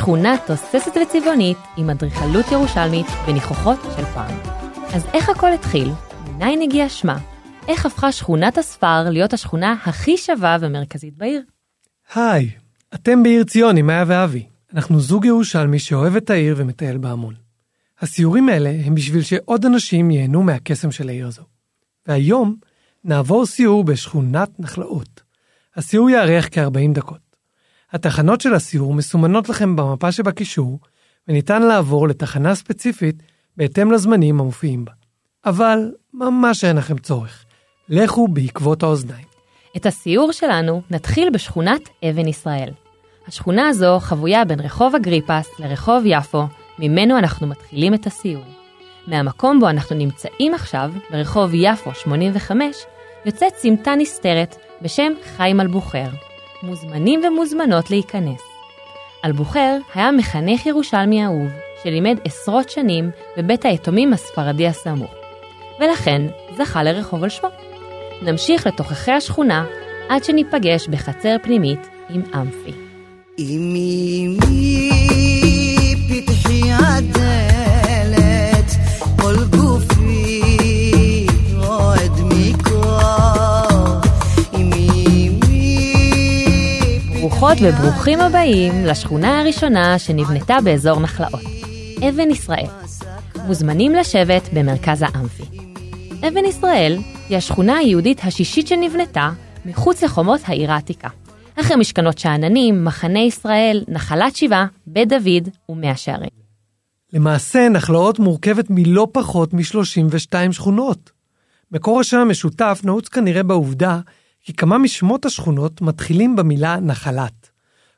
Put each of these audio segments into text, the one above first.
שכונה תוססת וצבעונית עם אדריכלות ירושלמית וניחוחות של פעם. אז איך הכל התחיל? מניין הגיע שמה? איך הפכה שכונת הספר להיות השכונה הכי שווה ומרכזית בעיר? היי, אתם בעיר ציון עם מאיה ואבי. אנחנו זוג ירושלמי שאוהב את העיר ומטייל בה המון. הסיורים האלה הם בשביל שעוד אנשים ייהנו מהקסם של העיר הזו. והיום נעבור סיור בשכונת נחלאות. הסיור יארך כ-40 דקות. התחנות של הסיור מסומנות לכם במפה שבקישור, וניתן לעבור לתחנה ספציפית בהתאם לזמנים המופיעים בה. אבל ממש אין לכם צורך. לכו בעקבות האוזניים. את הסיור שלנו נתחיל בשכונת אבן ישראל. השכונה הזו חבויה בין רחוב אגריפס לרחוב יפו, ממנו אנחנו מתחילים את הסיור. מהמקום בו אנחנו נמצאים עכשיו, ברחוב יפו 85, יוצאת סמטה נסתרת בשם חיים אלבוחר. מוזמנים ומוזמנות להיכנס. אלבוחר היה מחנך ירושלמי אהוב, שלימד עשרות שנים בבית היתומים הספרדי הסמוך, ולכן זכה לרחוב על שמו. נמשיך לתוככי השכונה עד שניפגש בחצר פנימית עם אמפי. אמי פתחי ברוכות וברוכים הבאים לשכונה הראשונה שנבנתה באזור נחלאות, אבן ישראל. מוזמנים לשבת במרכז האמפי. אבן ישראל היא השכונה היהודית השישית שנבנתה מחוץ לחומות העיר העתיקה. אחרי משכנות שאננים, מחנה ישראל, נחלת שבעה, בית דוד ומאה שערים. למעשה, נחלאות מורכבת מלא פחות מ-32 שכונות. מקור השם המשותף נעוץ כנראה בעובדה כי כמה משמות השכונות מתחילים במילה נחלת.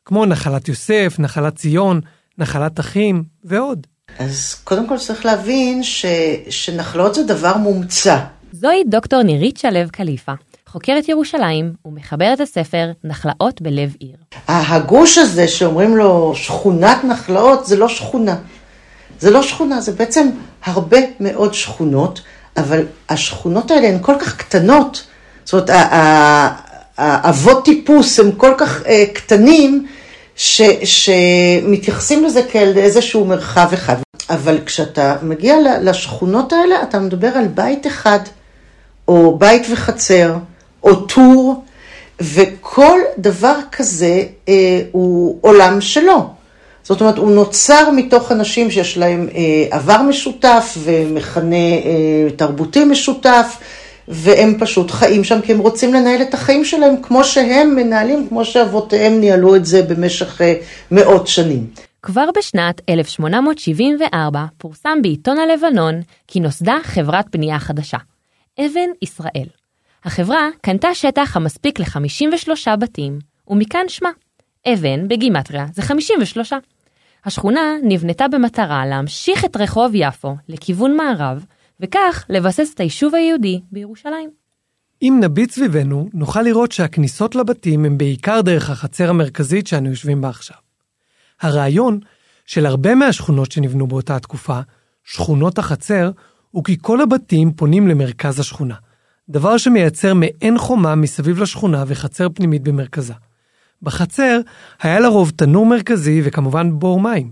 כמו נחלת יוסף, נחלת ציון, נחלת אחים ועוד. אז קודם כל צריך להבין ש... שנחלאות זה דבר מומצא. זוהי דוקטור נירית שלו קליפה, חוקרת ירושלים ומחברת הספר נחלאות בלב עיר. הגוש הזה שאומרים לו שכונת נחלאות זה לא שכונה. זה לא שכונה, זה בעצם הרבה מאוד שכונות, אבל השכונות האלה הן כל כך קטנות, זאת אומרת, האבות טיפוס הם כל כך uh, קטנים, ש, שמתייחסים לזה כאל איזשהו מרחב אחד. אבל כשאתה מגיע לשכונות האלה, אתה מדבר על בית אחד, או בית וחצר, או טור, וכל דבר כזה אה, הוא עולם שלו. זאת אומרת, הוא נוצר מתוך אנשים שיש להם אה, עבר משותף ומכנה אה, תרבותי משותף, והם פשוט חיים שם כי הם רוצים לנהל את החיים שלהם כמו שהם מנהלים, כמו שאבותיהם ניהלו את זה במשך אה, מאות שנים. כבר בשנת 1874 פורסם בעיתון הלבנון כי נוסדה חברת בנייה חדשה, אבן ישראל. החברה קנתה שטח המספיק ל-53 בתים, ומכאן שמה. אבן בגימטריה זה 53. השכונה נבנתה במטרה להמשיך את רחוב יפו לכיוון מערב, וכך לבסס את היישוב היהודי בירושלים. אם נביט סביבנו, נוכל לראות שהכניסות לבתים הם בעיקר דרך החצר המרכזית שאנו יושבים בה עכשיו. הרעיון של הרבה מהשכונות שנבנו באותה התקופה, שכונות החצר, הוא כי כל הבתים פונים למרכז השכונה, דבר שמייצר מעין חומה מסביב לשכונה וחצר פנימית במרכזה. בחצר היה לרוב תנור מרכזי וכמובן בור מים.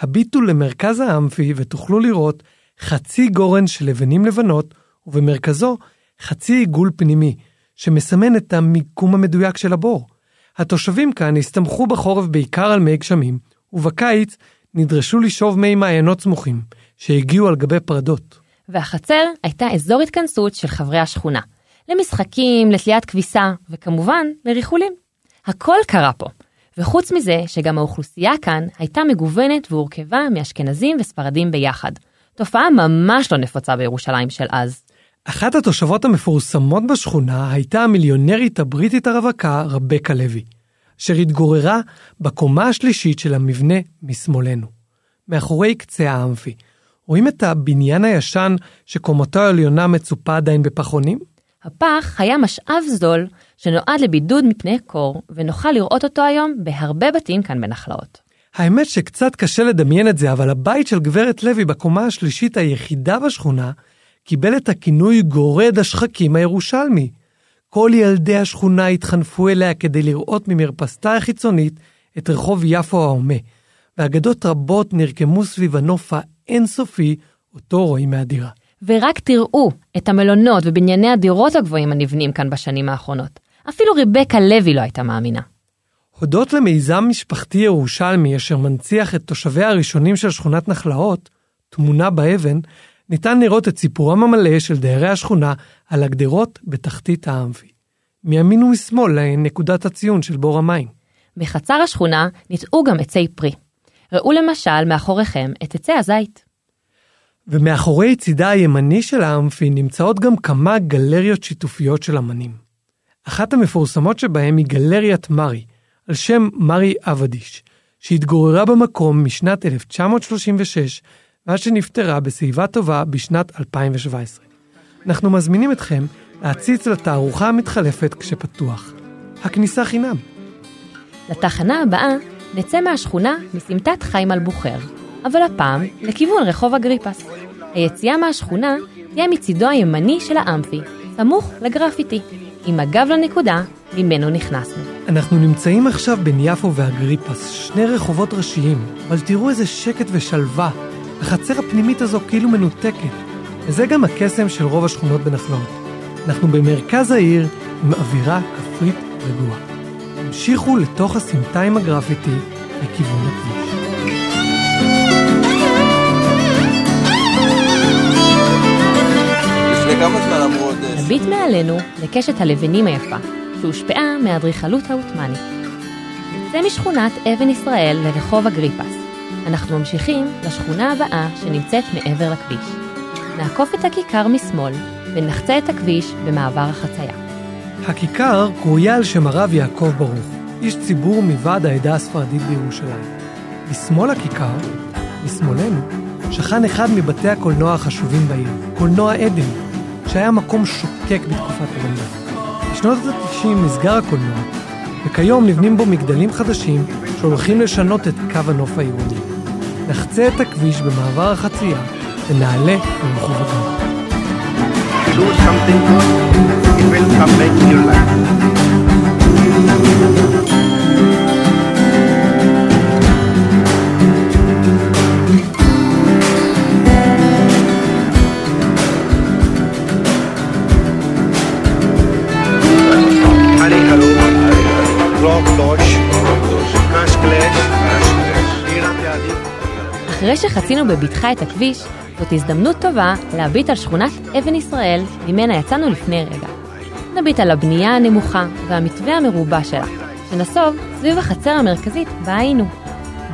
הביטו למרכז האמפי ותוכלו לראות חצי גורן של לבנים לבנות, ובמרכזו חצי עיגול פנימי, שמסמן את המיקום המדויק של הבור. התושבים כאן הסתמכו בחורף בעיקר על מי גשמים, ובקיץ נדרשו לשאוב מי מעיינות סמוכים, שהגיעו על גבי פרדות. והחצר הייתה אזור התכנסות של חברי השכונה, למשחקים, לתליית כביסה, וכמובן, לריחולים. הכל קרה פה. וחוץ מזה, שגם האוכלוסייה כאן הייתה מגוונת והורכבה מאשכנזים וספרדים ביחד. תופעה ממש לא נפוצה בירושלים של אז. אחת התושבות המפורסמות בשכונה הייתה המיליונרית הבריטית הרווקה רבקה לוי, אשר התגוררה בקומה השלישית של המבנה משמאלנו, מאחורי קצה האמפי. רואים את הבניין הישן שקומתו העליונה מצופה עדיין בפחונים? הפח היה משאב זול שנועד לבידוד מפני קור, ונוכל לראות אותו היום בהרבה בתים כאן בנחלאות. האמת שקצת קשה לדמיין את זה, אבל הבית של גברת לוי בקומה השלישית היחידה בשכונה, קיבל את הכינוי גורד השחקים הירושלמי. כל ילדי השכונה התחנפו אליה כדי לראות ממרפסתה החיצונית את רחוב יפו ההומה, ואגדות רבות נרקמו סביב הנוף האינסופי אותו רואים מהדירה. ורק תראו את המלונות ובנייני הדירות הגבוהים הנבנים כאן בשנים האחרונות. אפילו ריבקה לוי לא הייתה מאמינה. הודות למיזם משפחתי ירושלמי אשר מנציח את תושביה הראשונים של שכונת נחלאות, תמונה באבן, ניתן לראות את סיפורם המלא של דיירי השכונה על הגדרות בתחתית האמפי. מימין ומשמאל לנקודת הציון של בור המים. בחצר השכונה ניטעו גם עצי פרי. ראו למשל מאחוריכם את עצי הזית. ומאחורי צידה הימני של האמפי נמצאות גם כמה גלריות שיתופיות של אמנים. אחת המפורסמות שבהם היא גלריית מרי, על שם מרי עבדיש, שהתגוררה במקום משנת 1936 ועד שנפטרה בשיבה טובה בשנת 2017. אנחנו מזמינים אתכם להציץ לתערוכה המתחלפת כשפתוח. הכניסה חינם. לתחנה הבאה נצא מהשכונה מסמטת חיים אלבוחר, אבל הפעם לכיוון רחוב אגריפס. היציאה מהשכונה תהיה מצידו הימני של האמפי, סמוך לגרפיטי, עם הגב לנקודה ממנו נכנסנו. אנחנו נמצאים עכשיו בין יפו ואגריפס, שני רחובות ראשיים, אבל תראו איזה שקט ושלווה. החצר הפנימית הזו כאילו מנותקת, וזה גם הקסם של רוב השכונות בנחלאות. אנחנו במרכז העיר עם אווירה כפרית רגועה. המשיכו לתוך הסמטה עם הגרפיטי לכיוון הכביש. לפני כמה זמן אמרו עוד... אה, נביט מעלינו לקשת הלבנים היפה, שהושפעה מהאדריכלות העות'מאנית. נצא משכונת אבן ישראל לרחוב אגריפס. אנחנו ממשיכים לשכונה הבאה שנמצאת מעבר לכביש. נעקוף את הכיכר משמאל ונחצה את הכביש במעבר החצייה. הכיכר קרויה על שם הרב יעקב ברוך, איש ציבור מוועד העדה הספרדית בירושלים. בשמאל הכיכר, משמאלנו, שכן אחד מבתי הקולנוע החשובים בעיר, קולנוע עדן, שהיה מקום שוקק בתקופת הבניה. בשנות ה-90 נסגר הקולנוע, וכיום נבנים בו מגדלים חדשים שהולכים לשנות את קו הנוף העירוני. נחצה את הכביש במעבר החצייה ונעלה לרחוב הגן. do something good, אחרי שחצינו בבטחה את הכביש, זאת הזדמנות טובה להביט על שכונת אבן ישראל, ממנה יצאנו לפני רגע. נביט על הבנייה הנמוכה והמתווה המרובע שלה, שנסוב סביב החצר המרכזית בה היינו.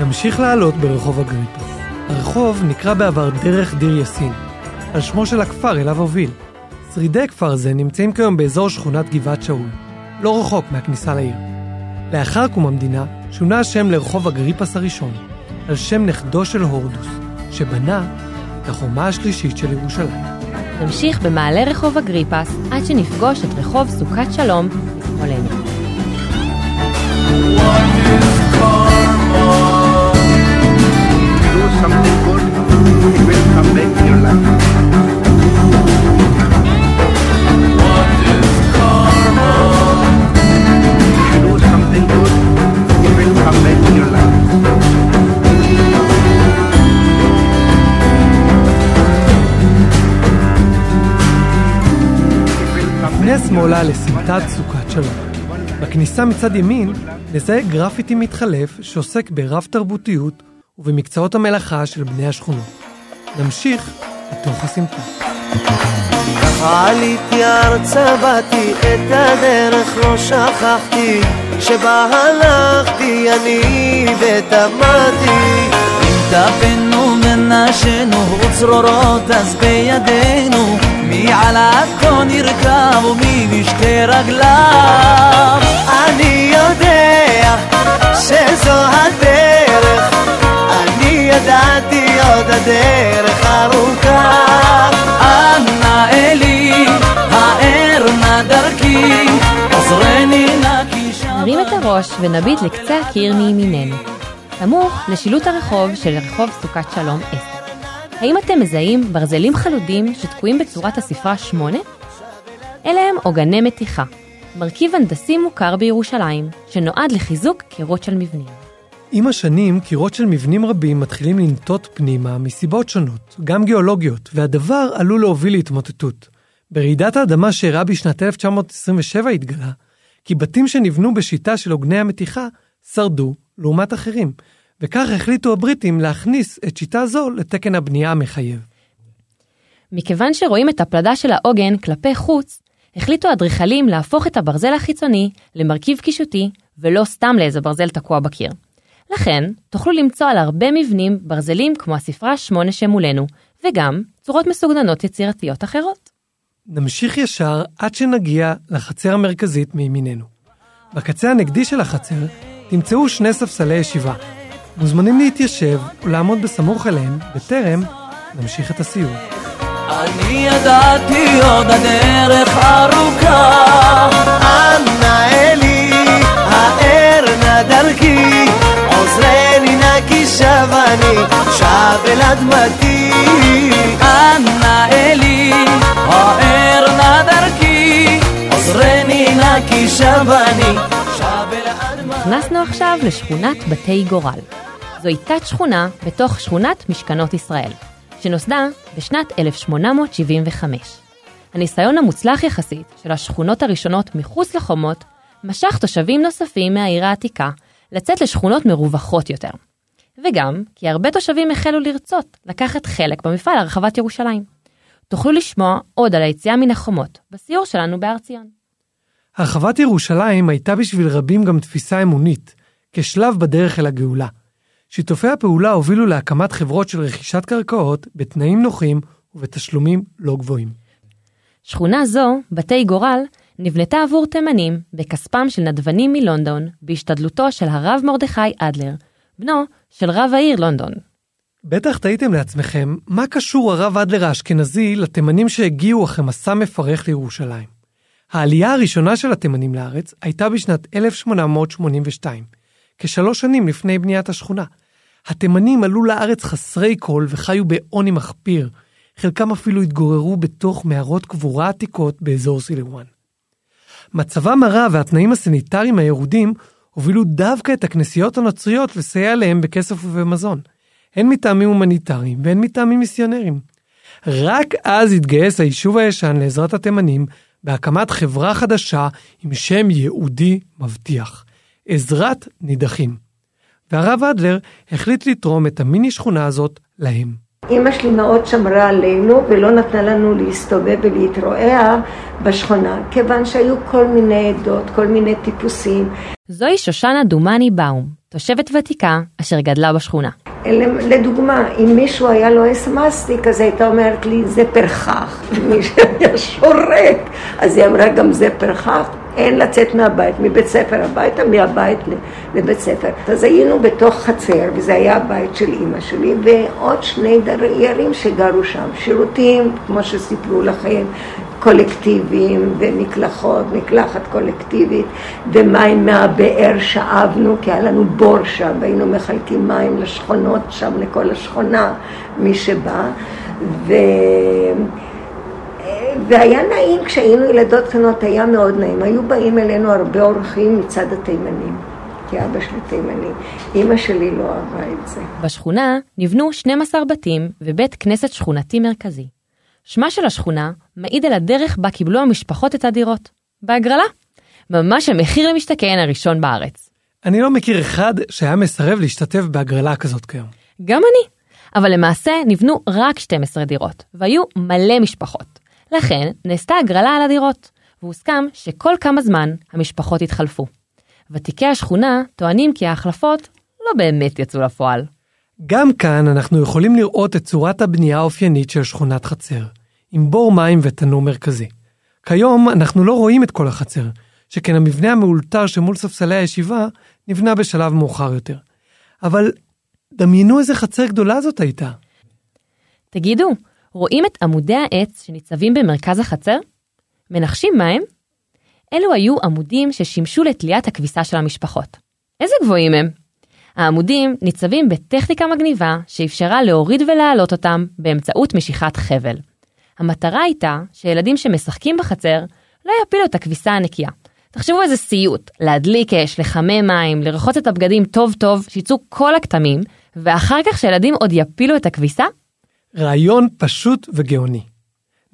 נמשיך לעלות ברחוב אגריפס. הרחוב נקרא בעבר דרך דיר יאסין, על שמו של הכפר אליו הוביל. שרידי כפר זה נמצאים כיום באזור שכונת גבעת שאול, לא רחוק מהכניסה לעיר. לאחר קום המדינה שונה השם לרחוב אגריפס הראשון, על שם נכדו של הורדוס, שבנה את החומה השלישית של ירושלים. נמשיך במעלה רחוב אגריפס עד שנפגוש את רחוב סוכת שלום משמאלנו. do בכניסה מצד ימין נזהה גרפיטי מתחלף שעוסק ברב תרבותיות ובמקצועות המלאכה של בני השכונות. נמשיך לתוך הסמטה. עליתי ארצה, באתי את הדרך, לא שכחתי שבה הלכתי אני ותמדתי. אם טפנו ונשנו וצרורות אז בידינו מי על הכל ירכב ומי בשתי רגליו אני יודע שזו הדרך, אני ידעתי עוד הדרך ארוכה. אנא אלי האר נא דרכי עזרני נא כי שם נרים את הראש ונביט לקצה הקיר מימיננו, סמוך לשילוט הרחוב של רחוב סוכת שלום 10. האם אתם מזהים ברזלים חלודים שתקועים בצורת הספרה 8? אלה הם עוגני מתיחה, מרכיב הנדסי מוכר בירושלים, שנועד לחיזוק קירות של מבנים. עם השנים, קירות של מבנים רבים מתחילים לנטות פנימה מסיבות שונות, גם גיאולוגיות, והדבר עלול להוביל להתמוטטות. ברעידת האדמה שאירעה בשנת 1927 התגלה כי בתים שנבנו בשיטה של עוגני המתיחה שרדו לעומת אחרים, וכך החליטו הבריטים להכניס את שיטה זו לתקן הבנייה המחייב. מכיוון שרואים את הפלדה של העוגן כלפי חוץ, החליטו האדריכלים להפוך את הברזל החיצוני למרכיב קישוטי, ולא סתם לאיזה ברזל תקוע בקיר. לכן, תוכלו למצוא על הרבה מבנים ברזלים כמו הספרה 8 שמולנו, וגם צורות מסוגננות יצירתיות אחרות. נמשיך ישר עד שנגיע לחצר המרכזית מימיננו. בקצה הנגדי של החצר תמצאו שני ספסלי ישיבה. מוזמנים להתיישב ולעמוד בסמוך אליהם, בטרם נמשיך את הסיור. אני ידעתי עוד הדרך ארוכה אנא אלי, האר נא דרכי, עוזרני נא כי שב אני, שב אל אדמתי. אנא אלי, האר נא דרכי עוזרני נא כי שב אני שב אל אדמה נכנסנו עכשיו לשכונת בתי גורל. זוהי תת שכונה בתוך שכונת משכנות ישראל, שנוסדה בשנת 1875. הניסיון המוצלח יחסית של השכונות הראשונות מחוץ לחומות, משך תושבים נוספים מהעיר העתיקה לצאת לשכונות מרווחות יותר. וגם כי הרבה תושבים החלו לרצות לקחת חלק במפעל להרחבת ירושלים. תוכלו לשמוע עוד על היציאה מן החומות בסיור שלנו בהר ציון. הרחבת ירושלים הייתה בשביל רבים גם תפיסה אמונית, כשלב בדרך אל הגאולה. שיתופי הפעולה הובילו להקמת חברות של רכישת קרקעות בתנאים נוחים ובתשלומים לא גבוהים. שכונה זו, בתי גורל, נבנתה עבור תימנים בכספם של נדבנים מלונדון, בהשתדלותו של הרב מרדכי אדלר, בנו של רב העיר לונדון. בטח תהיתם לעצמכם, מה קשור הרב אדלר האשכנזי לתימנים שהגיעו אחרי מסע מפרך לירושלים? העלייה הראשונה של התימנים לארץ הייתה בשנת 1882, כשלוש שנים לפני בניית השכונה. התימנים עלו לארץ חסרי כל וחיו בעוני מחפיר, חלקם אפילו התגוררו בתוך מערות קבורה עתיקות באזור סילואן. מצבם הרע והתנאים הסניטריים הירודים הובילו דווקא את הכנסיות הנוצריות לסייע להם בכסף ובמזון, הן מטעמים הומניטריים והן מטעמים מיסיונריים. רק אז התגייס היישוב הישן לעזרת התימנים בהקמת חברה חדשה עם שם יהודי מבטיח, עזרת נידחים. והרב אדלר החליט לתרום את המיני שכונה הזאת להם. אימא שלי מאוד שמרה עלינו ולא נתנה לנו להסתובב ולהתרועע בשכונה, כיוון שהיו כל מיני עדות, כל מיני טיפוסים. זוהי שושנה דומני באום, תושבת ותיקה אשר גדלה בשכונה. לדוגמה, אם מישהו היה לו אסמסטיק, אז הייתה אומרת לי, זה פרחח. מישהו היה שורק, אז היא אמרה, גם זה פרחח. אין לצאת מהבית, מבית ספר הביתה, מהבית לבית ספר. אז היינו בתוך חצר, וזה היה הבית של אימא שלי, ועוד שני דיירים שגרו שם. שירותים, כמו שסיפרו לכם, קולקטיביים ומקלחות, מקלחת קולקטיבית ומים מהבאר שאבנו כי היה לנו בור שם והיינו מחלקים מים לשכונות שם לכל השכונה מי שבא ו... והיה נעים כשהיינו ילדות קטנות היה מאוד נעים היו באים אלינו הרבה אורחים מצד התימנים כי אבא שלי תימני. אימא שלי לא אהבה את זה. בשכונה נבנו 12 בתים ובית כנסת שכונתי מרכזי. שמה של השכונה מעיד על הדרך בה קיבלו המשפחות את הדירות. בהגרלה. ממש המחיר למשתכן הראשון בארץ. אני לא מכיר אחד שהיה מסרב להשתתף בהגרלה כזאת כיום. גם אני. אבל למעשה נבנו רק 12 דירות, והיו מלא משפחות. לכן נעשתה הגרלה על הדירות, והוסכם שכל כמה זמן המשפחות התחלפו. ותיקי השכונה טוענים כי ההחלפות לא באמת יצאו לפועל. גם כאן אנחנו יכולים לראות את צורת הבנייה האופיינית של שכונת חצר, עם בור מים ותנור מרכזי. כיום אנחנו לא רואים את כל החצר, שכן המבנה המאולתר שמול ספסלי הישיבה נבנה בשלב מאוחר יותר. אבל דמיינו איזה חצר גדולה זאת הייתה. תגידו, רואים את עמודי העץ שניצבים במרכז החצר? מנחשים מה הם? אלו היו עמודים ששימשו לתליית הכביסה של המשפחות. איזה גבוהים הם? העמודים ניצבים בטכניקה מגניבה שאפשרה להוריד ולהעלות אותם באמצעות משיכת חבל. המטרה הייתה שילדים שמשחקים בחצר לא יפילו את הכביסה הנקייה, תחשבו איזה סיוט, להדליק אש, לחמם מים, לרחוץ את הבגדים טוב טוב, שיצאו כל הכתמים, ואחר כך שילדים עוד יפילו את הכביסה? רעיון פשוט וגאוני.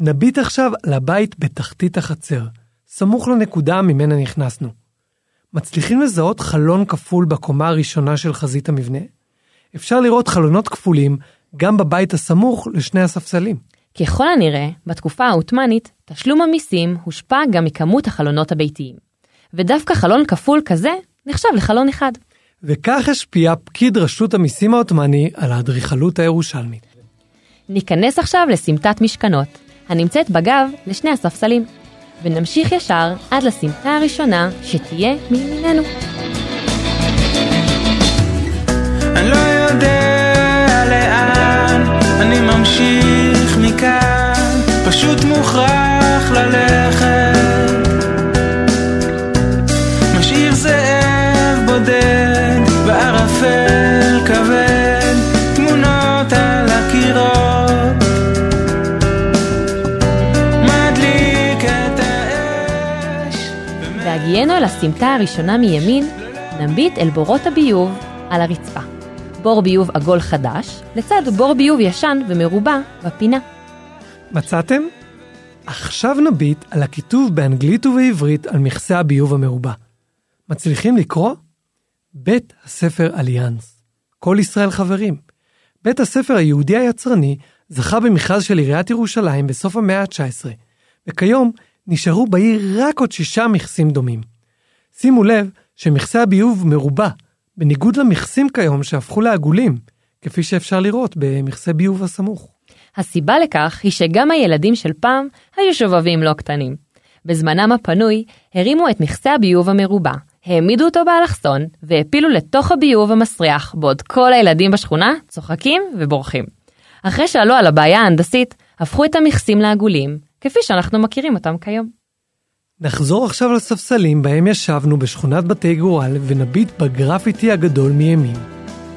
נביט עכשיו לבית בתחתית החצר, סמוך לנקודה ממנה נכנסנו. מצליחים לזהות חלון כפול בקומה הראשונה של חזית המבנה? אפשר לראות חלונות כפולים גם בבית הסמוך לשני הספסלים. ככל הנראה, בתקופה העות'מאנית, תשלום המיסים הושפע גם מכמות החלונות הביתיים. ודווקא חלון כפול כזה נחשב לחלון אחד. וכך השפיע פקיד רשות המיסים העות'מאני על האדריכלות הירושלמית. ניכנס עכשיו לסמטת משכנות, הנמצאת בגב לשני הספסלים, ונמשיך ישר עד לסמטה הראשונה שתהיה מימיננו. אני לא יודע לאן אני ממשיך מכאן, פשוט מוכרח ללכת. בהגיינו אל הסמטה הראשונה מימין, נביט אל בורות הביוב על הרצפה. בור ביוב עגול חדש, לצד בור ביוב ישן ומרובע בפינה. מצאתם? עכשיו נביט על הכיתוב באנגלית ובעברית על מכסה הביוב המרובע. מצליחים לקרוא? בית הספר אליאנס. כל ישראל חברים. בית הספר היהודי היצרני זכה במכרז של עיריית ירושלים בסוף המאה ה-19, וכיום נשארו בעיר רק עוד שישה מכסים דומים. שימו לב שמכסה הביוב מרובע, בניגוד למכסים כיום שהפכו לעגולים, כפי שאפשר לראות במכסה ביוב הסמוך. הסיבה לכך היא שגם הילדים של פעם היו שובבים לא קטנים. בזמנם הפנוי הרימו את מכסה הביוב המרובע, העמידו אותו באלכסון והפילו לתוך הביוב המסריח, בעוד כל הילדים בשכונה צוחקים ובורחים. אחרי שעלו על הבעיה ההנדסית, הפכו את המכסים לעגולים, כפי שאנחנו מכירים אותם כיום. נחזור עכשיו לספסלים בהם ישבנו בשכונת בתי גורל ונביט בגרפיטי הגדול מימין.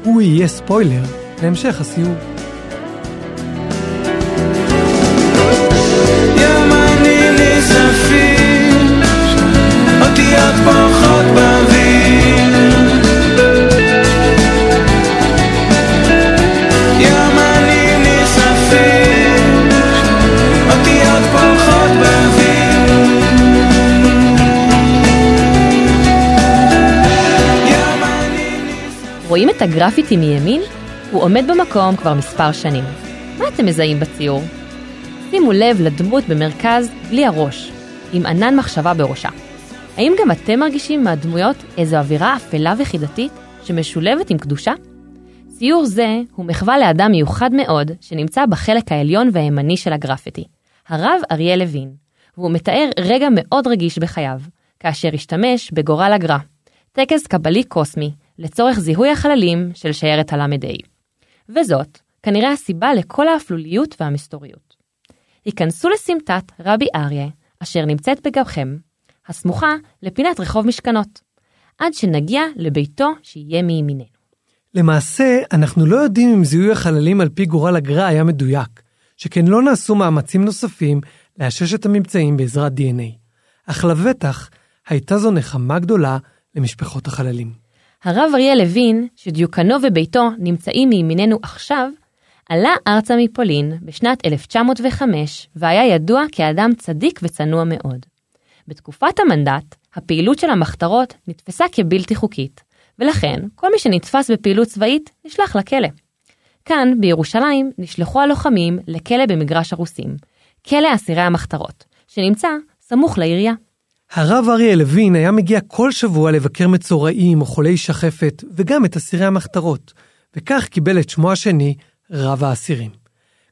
הוא יהיה ספוילר להמשך הסיור. הגרפיטי מימין? הוא עומד במקום כבר מספר שנים. מה אתם מזהים בציור? שימו לב לדמות במרכז בלי הראש, עם ענן מחשבה בראשה. האם גם אתם מרגישים מהדמויות איזו אווירה אפלה וחידתית שמשולבת עם קדושה? ציור זה הוא מחווה לאדם מיוחד מאוד שנמצא בחלק העליון והימני של הגרפיטי, הרב אריה לוין, והוא מתאר רגע מאוד רגיש בחייו, כאשר השתמש בגורל הגר"א, טקס קבלי קוסמי, לצורך זיהוי החללים של שיירת הל"ה. וזאת, כנראה הסיבה לכל האפלוליות והמסתוריות. היכנסו לסמטת רבי אריה, אשר נמצאת בגבכם, הסמוכה לפינת רחוב משכנות, עד שנגיע לביתו שיהיה מימיננו. למעשה, אנחנו לא יודעים אם זיהוי החללים על פי גורל הגר"א היה מדויק, שכן לא נעשו מאמצים נוספים לאשש את הממצאים בעזרת DNA. אך לבטח הייתה זו נחמה גדולה למשפחות החללים. הרב אריה לוין, שדיוקנו וביתו נמצאים מימיננו עכשיו, עלה ארצה מפולין בשנת 1905 והיה ידוע כאדם צדיק וצנוע מאוד. בתקופת המנדט, הפעילות של המחתרות נתפסה כבלתי חוקית, ולכן כל מי שנתפס בפעילות צבאית נשלח לכלא. כאן, בירושלים, נשלחו הלוחמים לכלא במגרש הרוסים, כלא אסירי המחתרות, שנמצא סמוך לעירייה. הרב אריה לוין היה מגיע כל שבוע לבקר מצורעים או חולי שחפת, וגם את אסירי המחתרות, וכך קיבל את שמו השני, רב האסירים.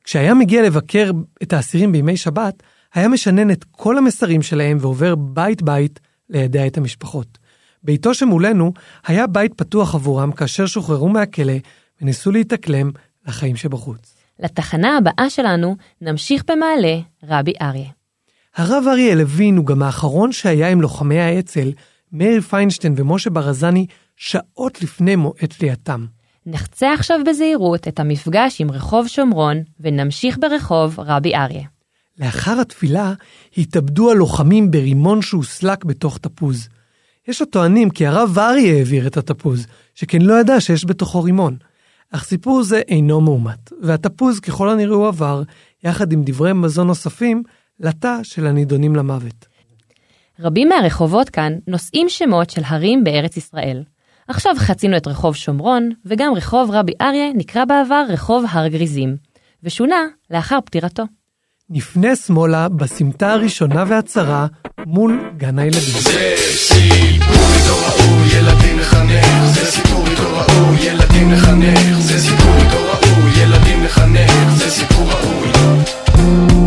כשהיה מגיע לבקר את האסירים בימי שבת, היה משנן את כל המסרים שלהם ועובר בית-בית לידע את המשפחות. ביתו שמולנו היה בית פתוח עבורם כאשר שוחררו מהכלא וניסו להתאקלם לחיים שבחוץ. לתחנה הבאה שלנו נמשיך במעלה רבי אריה. הרב אריה לוין הוא גם האחרון שהיה עם לוחמי האצ"ל, מאיר פיינשטיין ומשה ברזני, שעות לפני מועד תלייתם. נחצה עכשיו בזהירות את המפגש עם רחוב שומרון ונמשיך ברחוב רבי אריה. לאחר התפילה התאבדו הלוחמים ברימון שהוסלק בתוך תפוז. יש הטוענים כי הרב אריה העביר את התפוז, שכן לא ידע שיש בתוכו רימון. אך סיפור זה אינו מאומת, והתפוז ככל הנראה הוא עבר, יחד עם דברי מזון נוספים, לתא של הנידונים למוות. רבים מהרחובות כאן נושאים שמות של הרים בארץ ישראל. עכשיו חצינו את רחוב שומרון, וגם רחוב רבי אריה נקרא בעבר רחוב הר גריזים, ושונה לאחר פטירתו. נפנה שמאלה בסמטה הראשונה והצרה מול גן הילדים. זה סיפור איתו ראוי, ילדים לחנך. זה סיפור איתו ראוי, ילדים לחנך. זה סיפור איתו ראוי, ילדים לחנך. זה סיפור ראוי.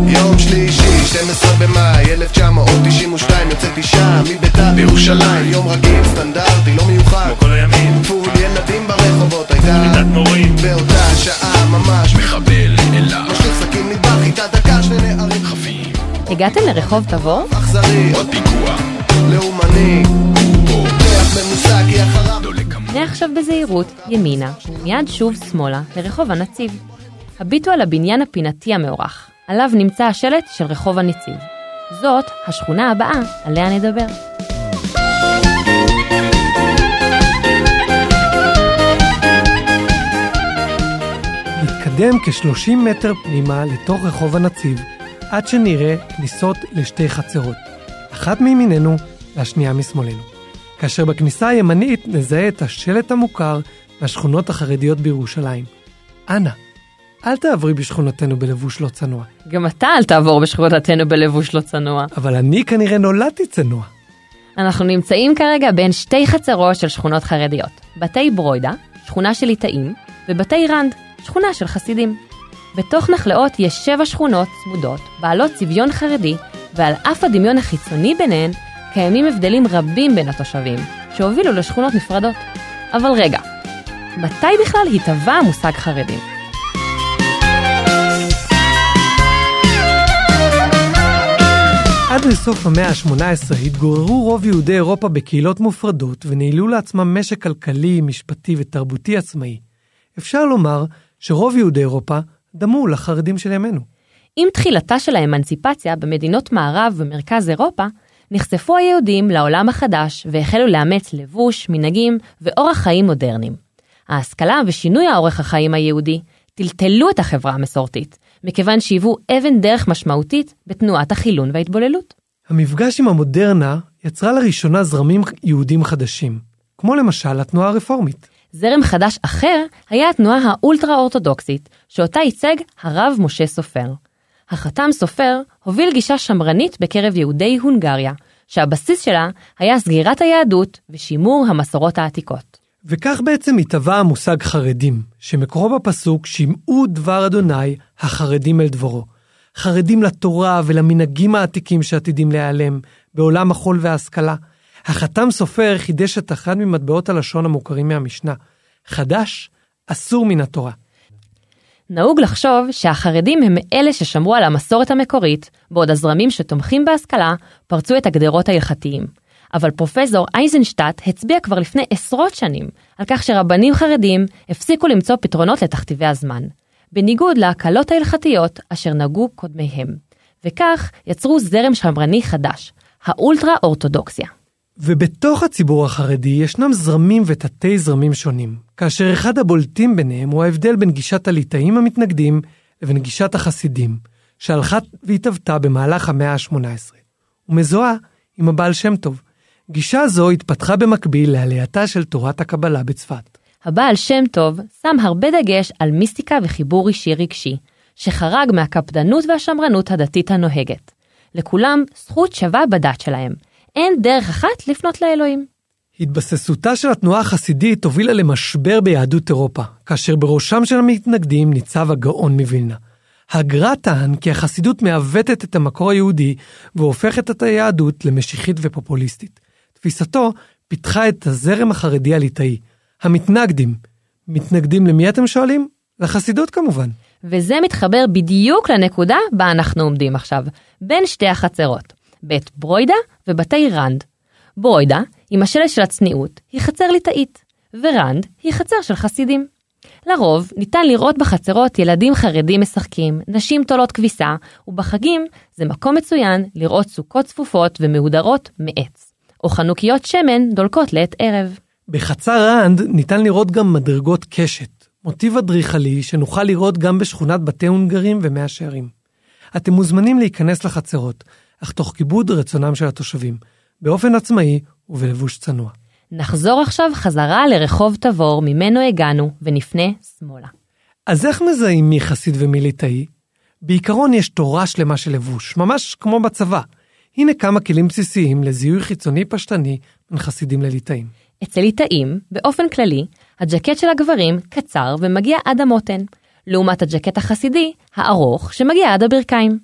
יום שלישי, 12 במאי, 1992, יוצאת אישה מביתה בירושלים. יום רגיל, סטנדרטי, לא מיוחד. כמו כל הימים. פול ילדים ברחובות, הייתה מיטת מורים. באותה שעה ממש מחבל אליו. משליך סכין מטבח, איתה דקה, שני נערים חפים. הגעתם לרחוב תבור? אכזרי, עוד פיגוע. לאומני. הוא פותח במושג כי אחריו... פנה עכשיו בזהירות ימינה, ומיד שוב שמאלה לרחוב הנציב. הביטו על הבניין הפינתי המאורך, עליו נמצא השלט של רחוב הנציב. זאת השכונה הבאה עליה נדבר. נתקדם כ-30 מטר פנימה לתוך רחוב הנציב, עד שנראה כניסות לשתי חצרות, אחת מימיננו והשנייה משמאלנו. כאשר בכניסה הימנית נזהה את השלט המוכר מהשכונות החרדיות בירושלים. אנא, אל תעברי בשכונתנו בלבוש לא צנוע, גם אתה אל תעבור בשכונתנו בלבוש לא צנוע. אבל אני כנראה נולדתי צנוע. אנחנו נמצאים כרגע בין שתי חצרות של שכונות חרדיות. בתי ברוידה, שכונה של ליטאים, ובתי רנד, שכונה של חסידים. בתוך נחלאות יש שבע שכונות צמודות, בעלות צביון חרדי, ועל אף הדמיון החיצוני ביניהן, קיימים הבדלים רבים בין התושבים, שהובילו לשכונות נפרדות. אבל רגע, מתי בכלל התהווה המושג חרדים? עד לסוף המאה ה-18 התגוררו רוב יהודי אירופה בקהילות מופרדות וניהלו לעצמם משק כלכלי, משפטי ותרבותי עצמאי. אפשר לומר שרוב יהודי אירופה דמו לחרדים של ימינו. עם תחילתה של האמנציפציה במדינות מערב ומרכז אירופה, נחשפו היהודים לעולם החדש והחלו לאמץ לבוש, מנהגים ואורח חיים מודרניים. ההשכלה ושינוי האורח החיים היהודי טלטלו את החברה המסורתית, מכיוון שהיוו אבן דרך משמעותית בתנועת החילון וההתבוללות. המפגש עם המודרנה יצרה לראשונה זרמים יהודים חדשים, כמו למשל התנועה הרפורמית. זרם חדש אחר היה התנועה האולטרה-אורתודוקסית, שאותה ייצג הרב משה סופר. החתם סופר הוביל גישה שמרנית בקרב יהודי הונגריה, שהבסיס שלה היה סגירת היהדות ושימור המסורות העתיקות. וכך בעצם התהווה המושג חרדים, שמקורו בפסוק שמעו דבר אדוני החרדים אל דברו. חרדים לתורה ולמנהגים העתיקים שעתידים להיעלם בעולם החול וההשכלה. החתם סופר חידש את אחד ממטבעות הלשון המוכרים מהמשנה. חדש, אסור מן התורה. נהוג לחשוב שהחרדים הם אלה ששמרו על המסורת המקורית, בעוד הזרמים שתומכים בהשכלה פרצו את הגדרות ההלכתיים. אבל פרופסור אייזנשטט הצביע כבר לפני עשרות שנים על כך שרבנים חרדים הפסיקו למצוא פתרונות לתכתיבי הזמן, בניגוד להקלות ההלכתיות אשר נהגו קודמיהם, וכך יצרו זרם שמרני חדש, האולטרה-אורתודוקסיה. ובתוך הציבור החרדי ישנם זרמים ותתי זרמים שונים, כאשר אחד הבולטים ביניהם הוא ההבדל בין גישת הליטאים המתנגדים לבין גישת החסידים, שהלכה והתהוותה במהלך המאה ה-18, ומזוהה עם הבעל שם טוב. גישה זו התפתחה במקביל לעלייתה של תורת הקבלה בצפת. הבעל שם טוב שם הרבה דגש על מיסטיקה וחיבור אישי רגשי, שחרג מהקפדנות והשמרנות הדתית הנוהגת. לכולם זכות שווה בדת שלהם. אין דרך אחת לפנות לאלוהים. התבססותה של התנועה החסידית הובילה למשבר ביהדות אירופה, כאשר בראשם של המתנגדים ניצב הגאון מווילנה. הגר"א טען כי החסידות מעוותת את המקור היהודי והופכת את היהדות למשיחית ופופוליסטית. תפיסתו פיתחה את הזרם החרדי הליטאי. המתנגדים. מתנגדים למי אתם שואלים? לחסידות כמובן. וזה מתחבר בדיוק לנקודה בה אנחנו עומדים עכשיו, בין שתי החצרות, בית ברוידה ובתי רנד. ברוידה, עם השלט של הצניעות, היא חצר ליטאית, ורנד היא חצר של חסידים. לרוב ניתן לראות בחצרות ילדים חרדים משחקים, נשים תולות כביסה, ובחגים זה מקום מצוין לראות סוכות צפופות ומהודרות מעץ, או חנוכיות שמן דולקות לעת ערב. בחצר רנד ניתן לראות גם מדרגות קשת, מוטיב אדריכלי שנוכל לראות גם בשכונת בתי הונגרים ומאה שערים. אתם מוזמנים להיכנס לחצרות, אך תוך כיבוד רצונם של התושבים, באופן עצמאי ובלבוש צנוע. נחזור עכשיו חזרה לרחוב תבור ממנו הגענו ונפנה שמאלה. אז איך מזהים מי חסיד ומי ליטאי? בעיקרון יש תורה שלמה של לבוש, ממש כמו בצבא. הנה כמה כלים בסיסיים לזיהוי חיצוני פשטני בין חסידים לליטאים. אצל ליטאים, באופן כללי, הג'קט של הגברים קצר ומגיע עד המותן, לעומת הג'קט החסידי, הארוך, שמגיע עד הברכיים.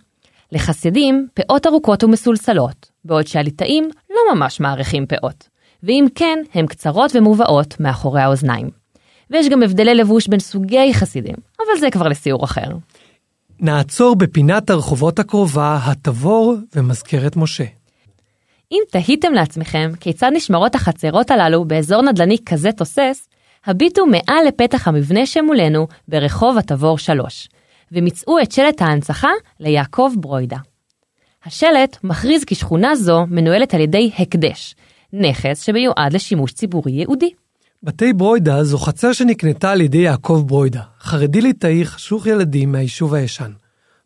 לחסידים, פאות ארוכות ומסולסלות, בעוד שהליטאים לא ממש מעריכים פאות. ואם כן, הן קצרות ומובאות מאחורי האוזניים. ויש גם הבדלי לבוש בין סוגי חסידים, אבל זה כבר לסיור אחר. נעצור בפינת הרחובות הקרובה, התבור ומזכרת משה. אם תהיתם לעצמכם כיצד נשמרות החצרות הללו באזור נדל"ני כזה תוסס, הביטו מעל לפתח המבנה שמולנו ברחוב התבור 3, ומצאו את שלט ההנצחה ליעקב ברוידה. השלט מכריז כי שכונה זו מנוהלת על ידי הקדש, נכס שמיועד לשימוש ציבורי ייעודי. בתי ברוידה זו חצר שנקנתה על ידי יעקב ברוידה, חרדי ליטאי חשוך ילדים מהיישוב הישן.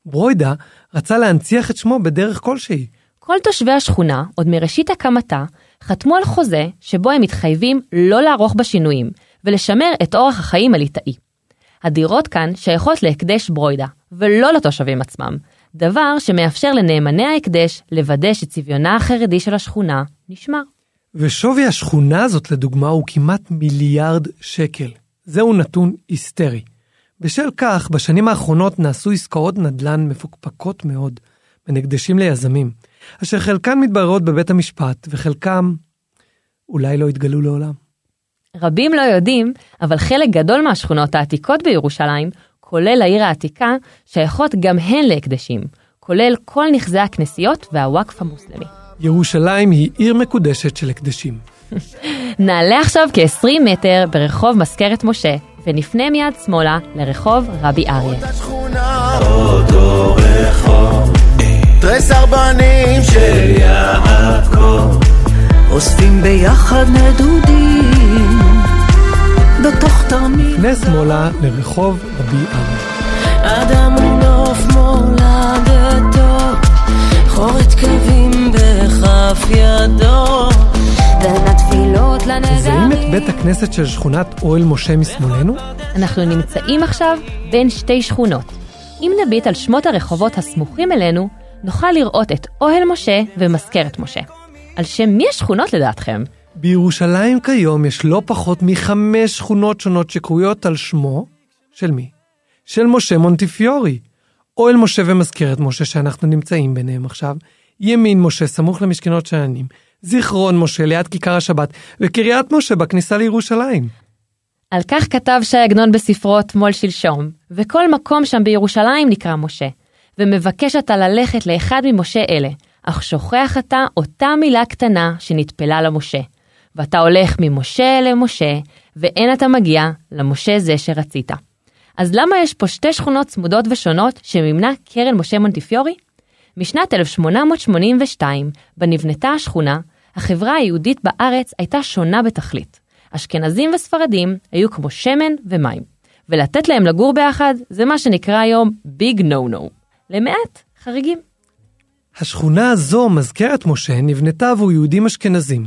ברוידה רצה להנציח את שמו בדרך כלשהי. כל תושבי השכונה, עוד מראשית הקמתה, חתמו על חוזה שבו הם מתחייבים לא לערוך בה שינויים, ולשמר את אורח החיים הליטאי. הדירות כאן שייכות להקדש ברוידה, ולא לתושבים עצמם, דבר שמאפשר לנאמני ההקדש לוודא שצביונה החרדי של השכונה נשמר. ושווי השכונה הזאת לדוגמה הוא כמעט מיליארד שקל. זהו נתון היסטרי. בשל כך, בשנים האחרונות נעשו עסקאות נדל"ן מפוקפקות מאוד בין הקדשים ליזמים, אשר חלקן מתבררות בבית המשפט וחלקם אולי לא יתגלו לעולם. רבים לא יודעים, אבל חלק גדול מהשכונות העתיקות בירושלים, כולל העיר העתיקה, שייכות גם הן להקדשים, כולל כל נכסי הכנסיות והוואקף המוסלמי. ירושלים היא עיר מקודשת של הקדשים. נעלה עכשיו כ-20 מטר ברחוב מזכרת משה, ונפנה מיד שמאלה לרחוב רבי אריה. אותו רחוב, תריס ארבנים של יעקב, אוספים ביחד נדודים, בתוך תרמיל. פנה שמאלה לרחוב רבי אריה. אדם הוא נוף מולדתו, חורת קווים בכף ידו. בין התפילות מזהים את בית הכנסת של שכונת אוהל משה משמאלנו? אנחנו נמצאים עכשיו בין שתי שכונות. אם נביט על שמות הרחובות הסמוכים אלינו, נוכל לראות את אוהל משה ומזכרת משה. על שם מי השכונות לדעתכם? בירושלים כיום יש לא פחות מחמש שכונות שונות שקרויות על שמו של מי? של משה מונטיפיורי. אוהל משה ומזכרת משה שאנחנו נמצאים ביניהם עכשיו, ימין משה סמוך למשכנות שאננים, זיכרון משה ליד כיכר השבת, וקריית משה בכניסה לירושלים. על כך כתב ש"י עגנון בספרו "תמול שלשום", וכל מקום שם בירושלים נקרא משה, ומבקש אתה ללכת לאחד ממשה אלה, אך שוכח אתה אותה מילה קטנה שנטפלה למשה. ואתה הולך ממשה למשה, ואין אתה מגיע למשה זה שרצית. אז למה יש פה שתי שכונות צמודות ושונות שמימנה קרן משה מונטיפיורי? משנת 1882, בה נבנתה השכונה, החברה היהודית בארץ הייתה שונה בתכלית. אשכנזים וספרדים היו כמו שמן ומים, ולתת להם לגור ביחד זה מה שנקרא היום ביג נו נו. למעט חריגים. השכונה הזו, מזכרת משה, נבנתה עבור יהודים אשכנזים.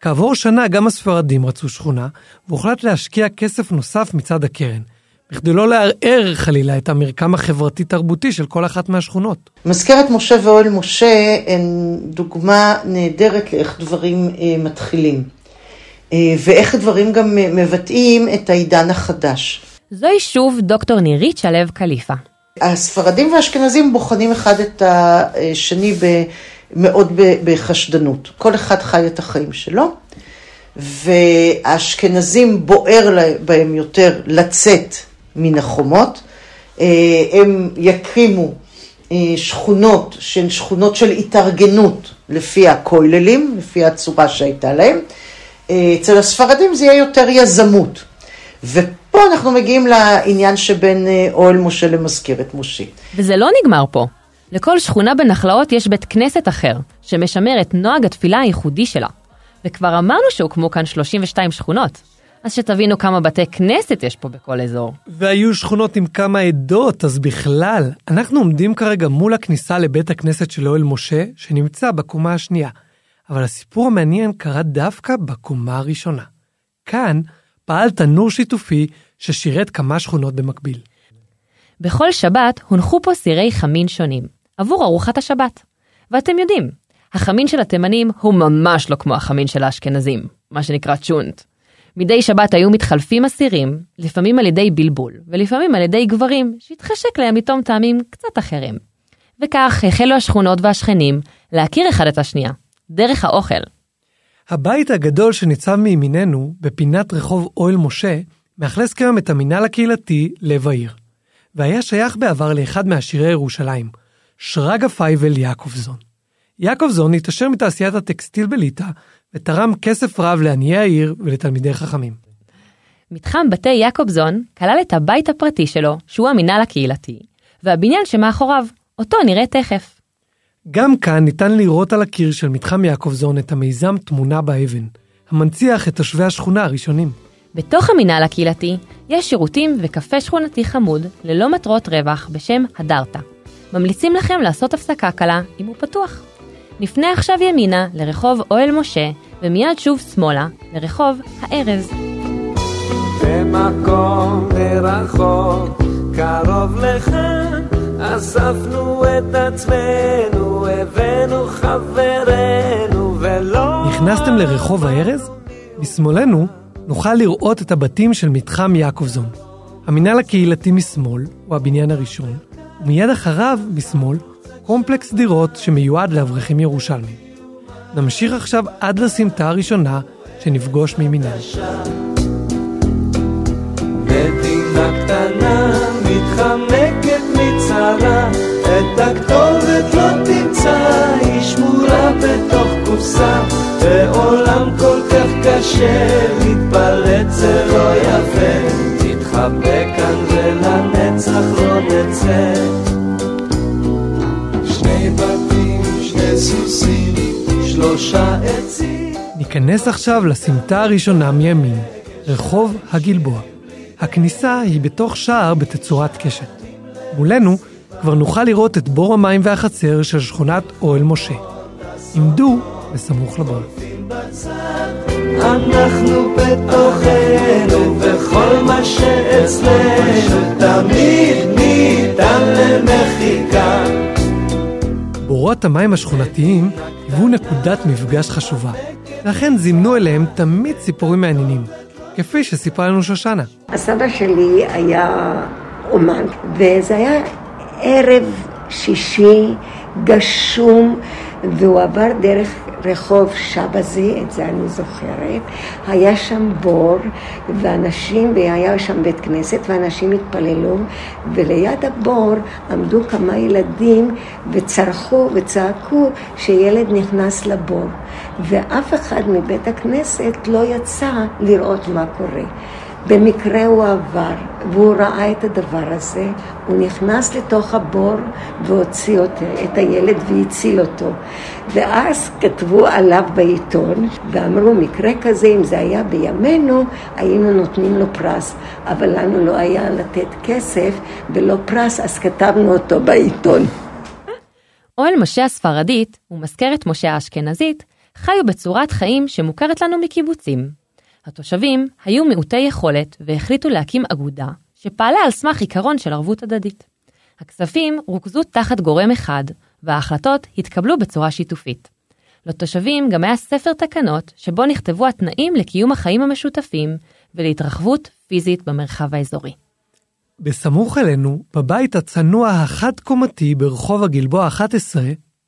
כעבור שנה גם הספרדים רצו שכונה, והוחלט להשקיע כסף נוסף מצד הקרן, בכדי לא לערער חלילה את המרקם החברתי-תרבותי של כל אחת מהשכונות. מזכרת משה ואוהל משה הן דוגמה נהדרת לאיך דברים אה, מתחילים. אה, ואיך הדברים גם אה, מבטאים את העידן החדש. זוהי שוב דוקטור נירית שלו קליפה. הספרדים והאשכנזים בוחנים אחד את השני ב, מאוד בחשדנות. כל אחד חי את החיים שלו, והאשכנזים בוער בהם יותר לצאת מן החומות. אה, הם יקימו אה, שכונות שהן שכונות של התארגנות לפי הכוללים, לפי הצורה שהייתה להם. אה, אצל הספרדים זה יהיה יותר יזמות. פה אנחנו מגיעים לעניין שבין אוהל משה למזכרת משה. וזה לא נגמר פה. לכל שכונה בנחלאות יש בית כנסת אחר, שמשמר את נוהג התפילה הייחודי שלה. וכבר אמרנו שהוקמו כאן 32 שכונות. אז שתבינו כמה בתי כנסת יש פה בכל אזור. והיו שכונות עם כמה עדות, אז בכלל, אנחנו עומדים כרגע מול הכניסה לבית הכנסת של אוהל משה, שנמצא בקומה השנייה. אבל הסיפור המעניין קרה דווקא בקומה הראשונה. כאן פעל תנור שיתופי ששירת כמה שכונות במקביל. בכל שבת הונחו פה סירי חמין שונים, עבור ארוחת השבת. ואתם יודעים, החמין של התימנים הוא ממש לא כמו החמין של האשכנזים, מה שנקרא צ'ונט. מדי שבת היו מתחלפים אסירים, לפעמים על ידי בלבול, ולפעמים על ידי גברים, שהתחשק להם לטעום טעמים קצת אחרים. וכך החלו השכונות והשכנים להכיר אחד את השנייה, דרך האוכל. הבית הגדול שניצב מימיננו, בפינת רחוב אוהל משה, מאכלס כיום את המינהל הקהילתי לב העיר. והיה שייך בעבר לאחד מעשירי ירושלים, שרגא פייבל יעקובזון. יעקובזון התעשר מתעשיית הטקסטיל בליטא, ותרם כסף רב לעניי העיר ולתלמידי חכמים. מתחם בתי יעקובזון כלל את הבית הפרטי שלו, שהוא המינהל הקהילתי, והבניין שמאחוריו, אותו נראה תכף. גם כאן ניתן לראות על הקיר של מתחם יעקובזון את המיזם תמונה באבן, המנציח את תושבי השכונה הראשונים. בתוך המינהל הקהילתי יש שירותים וקפה שכונתי חמוד ללא מטרות רווח בשם הדרטה. ממליצים לכם לעשות הפסקה קלה אם הוא פתוח. נפנה עכשיו ימינה לרחוב אוהל משה, ומיד שוב שמאלה לרחוב הארז. במקום מרחוק, קרוב לכאן, אספנו את עצמנו, הבאנו חברנו, ולא... נכנסתם לרחוב הארז? משמאלנו נוכל לראות את הבתים של מתחם יעקובזון. המינהל הקהילתי משמאל הוא הבניין הראשון, ומיד אחריו, משמאל, קומפלקס דירות שמיועד לאברכים ירושלמים. נמשיך עכשיו עד לסמטה הראשונה שנפגוש מימיננו. מדינה קטנה מתחמקת מצרה, את הכתובת לא תמצא, היא שמורה בתוך קופסה, בעולם כל כך קשה, להתפלט זה לא יפה, תתחבא כאן ולנצח לא נצא. סוסים, שלושה עצים. ניכנס עכשיו לסמטה הראשונה מימין, רחוב הגלבוע. הכניסה היא בתוך שער בתצורת קשת. מולנו כבר נוכל לראות את בור המים והחצר של שכונת אוהל משה. עמדו בסמוך לבור. אנחנו בתוכנו, וכל מה שאצלנו תמיד ניתן למחיקה. בורות המים השכונתיים היוו נקודת מפגש חשובה, לכן זימנו אליהם תמיד סיפורים מעניינים, כפי שסיפרה לנו שושנה. הסבא שלי היה אומן, וזה היה ערב שישי גשום, והוא עבר דרך רחוב שבזי, את זה אני זוכרת. היה שם בור, ואנשים, והיה שם בית כנסת, ואנשים התפללו, וליד הבור עמדו כמה ילדים וצרחו וצעקו שילד נכנס לבור. ואף אחד מבית הכנסת לא יצא לראות מה קורה. במקרה הוא עבר, והוא ראה את הדבר הזה, הוא נכנס לתוך הבור והוציא אותו, את הילד והציל אותו. ואז כתבו עליו בעיתון, ואמרו, מקרה כזה, אם זה היה בימינו, היינו נותנים לו פרס, אבל לנו לא היה לתת כסף ולא פרס, אז כתבנו אותו בעיתון. אוהל משה הספרדית ומזכרת משה האשכנזית חיו בצורת חיים שמוכרת לנו מקיבוצים. התושבים היו מעוטי יכולת והחליטו להקים אגודה שפעלה על סמך עיקרון של ערבות הדדית. הכספים רוכזו תחת גורם אחד וההחלטות התקבלו בצורה שיתופית. לתושבים גם היה ספר תקנות שבו נכתבו התנאים לקיום החיים המשותפים ולהתרחבות פיזית במרחב האזורי. בסמוך אלינו, בבית הצנוע החד-קומתי ברחוב הגלבוע 11,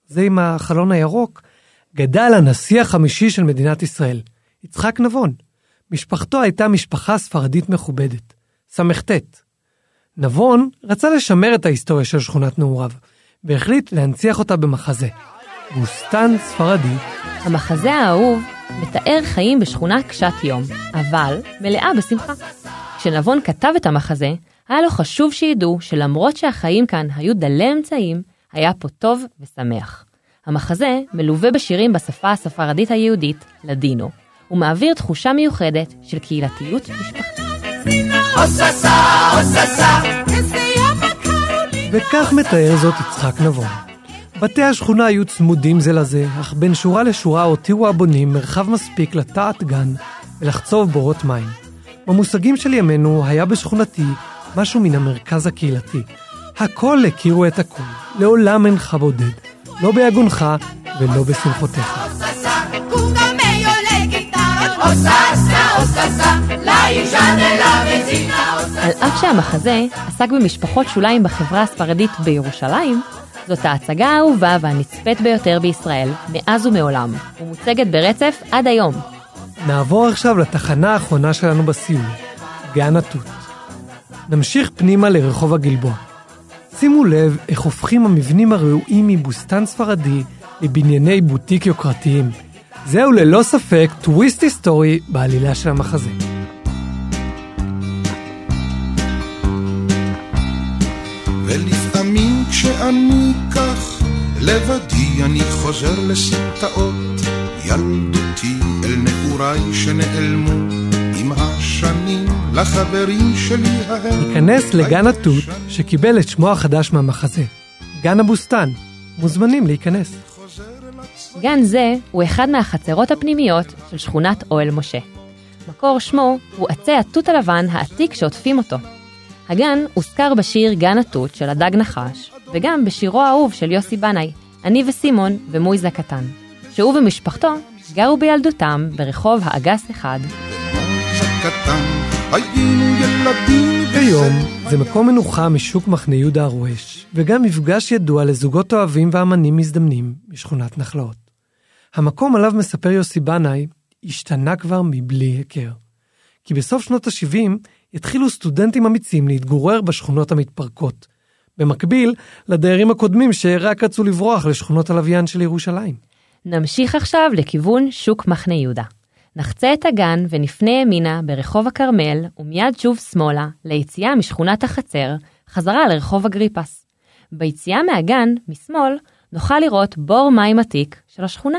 זה עם החלון הירוק, גדל הנשיא החמישי של מדינת ישראל, יצחק נבון. משפחתו הייתה משפחה ספרדית מכובדת, ס"ט. נבון רצה לשמר את ההיסטוריה של שכונת נעוריו, והחליט להנציח אותה במחזה. בוסתן ספרדי, המחזה האהוב מתאר חיים בשכונה קשת יום, אבל מלאה בשמחה. כשנבון כתב את המחזה, היה לו חשוב שידעו שלמרות שהחיים כאן היו דלי אמצעים, היה פה טוב ושמח. המחזה מלווה בשירים בשפה הספרדית היהודית, לדינו, ומעביר תחושה מיוחדת של קהילתיות משפחתית. וכך מתאר זאת יצחק נבון. בתי השכונה היו צמודים זה לזה, אך בין שורה לשורה הותירו הבונים מרחב מספיק לטעת גן ולחצוב בורות מים. במושגים של ימינו היה בשכונתי משהו מן המרכז הקהילתי. הכל הכירו את הכל, לעולם אינך בודד, לא ביגונך ולא בשמחותיך. על אף שהמחזה עסק במשפחות שוליים בחברה הספרדית בירושלים, זאת ההצגה האהובה והנצפית ביותר בישראל, מאז ומעולם, ומוצגת ברצף עד היום. נעבור עכשיו לתחנה האחרונה שלנו בסיור, גן התות. נמשיך פנימה לרחוב הגלבוע. שימו לב איך הופכים המבנים הראויים מבוסתן ספרדי לבנייני בוטיק יוקרתיים. זהו ללא ספק טוויסט היסטורי בעלילה של המחזה. ולפעמים כשאני כך לבדי אני חוזר לסמטאות ילדותי אל נעוריי שנעלמו עם השנים לחברים שלי ההם. ניכנס לגן התות שקיבל את שמו החדש מהמחזה. גן הבוסתן. מוזמנים להיכנס. גן זה הוא אחד מהחצרות הפנימיות של שכונת אוהל משה. מקור שמו הוא עצי התות הלבן העתיק שעוטפים אותו. הגן הוזכר בשיר גן התות של הדג נחש, וגם בשירו האהוב של יוסי בנאי, אני וסימון ומויזה קטן, שהוא ומשפחתו גרו בילדותם ברחוב האגס אחד. קטן, היינו ילדים כיום זה מקום מנוחה משוק מחנה יהודה הרועש, וגם מפגש ידוע לזוגות אוהבים ואמנים מזדמנים משכונת נחלאות. המקום עליו מספר יוסי בנאי השתנה כבר מבלי היכר. כי בסוף שנות ה-70 התחילו סטודנטים אמיצים להתגורר בשכונות המתפרקות. במקביל לדיירים הקודמים שרק רצו לברוח לשכונות הלוויין של ירושלים. נמשיך עכשיו לכיוון שוק מחנה יהודה. נחצה את הגן ונפנה ימינה ברחוב הכרמל, ומיד שוב שמאלה, ליציאה משכונת החצר, חזרה לרחוב אגריפס. ביציאה מהגן, משמאל, נוכל לראות בור מים עתיק של השכונה.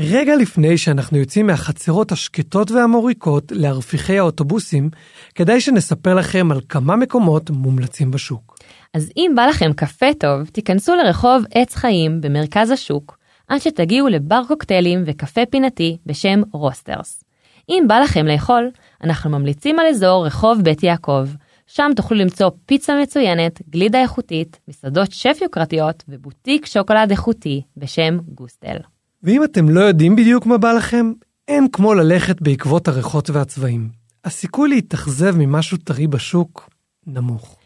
רגע לפני שאנחנו יוצאים מהחצרות השקטות והמוריקות להרפיחי האוטובוסים, כדאי שנספר לכם על כמה מקומות מומלצים בשוק. אז אם בא לכם קפה טוב, תיכנסו לרחוב עץ חיים במרכז השוק, עד שתגיעו לבר קוקטיילים וקפה פינתי בשם רוסטרס. אם בא לכם לאכול, אנחנו ממליצים על אזור רחוב בית יעקב, שם תוכלו למצוא פיצה מצוינת, גלידה איכותית, מסעדות שף יוקרתיות ובוטיק שוקולד איכותי בשם גוסטל. ואם אתם לא יודעים בדיוק מה בא לכם, אין כמו ללכת בעקבות הריחות והצבעים. הסיכוי להתאכזב ממשהו טרי בשוק נמוך.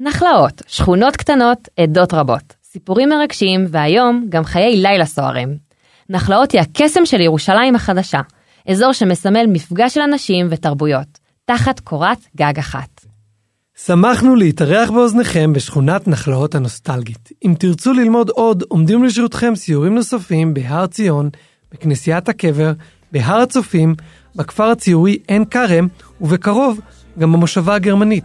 נחלאות, שכונות קטנות, עדות רבות, סיפורים מרגשים, והיום גם חיי לילה סוערים. נחלאות היא הקסם של ירושלים החדשה, אזור שמסמל מפגש של אנשים ותרבויות, תחת קורת גג אחת. שמחנו להתארח באוזניכם בשכונת נחלאות הנוסטלגית. אם תרצו ללמוד עוד, עומדים לשירותכם סיורים נוספים בהר ציון, בכנסיית הקבר, בהר הצופים, בכפר הציורי עין כרם, ובקרוב גם במושבה הגרמנית.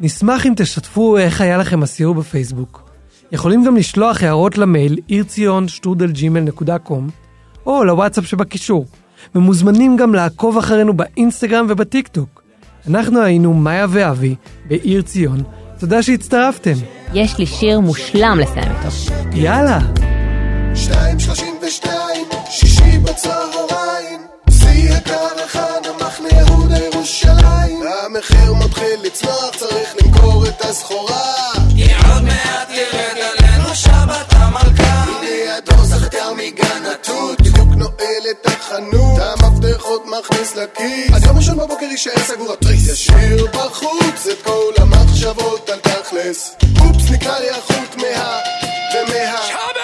נשמח אם תשתפו איך היה לכם הסיור בפייסבוק. יכולים גם לשלוח הערות למייל עיר-ציון-שטרודל-ג'ימייל.קום או לוואטסאפ שבקישור. ומוזמנים גם לעקוב אחרינו באינסטגרם ובטיקטוק. אנחנו היינו מאיה ואבי בעיר ציון. תודה שהצטרפתם. יש לי שיר מושלם לסיים איתו. יאללה. שתיים שלושים ושתיים, שישי בצהריים, שיא יקר אחד, המחנה יהודה ירושלים. המחיר מתחיל לצנוח, צריך למכור את הסחורה. החנות, את המפתחות מכניס לכיס. אז יום ראשון בבוקר יישאר סגור התריס. ישיר בחוץ את כל המחשבות על תכלס. אופס, נקרא לי החוט מה... ומה... שם!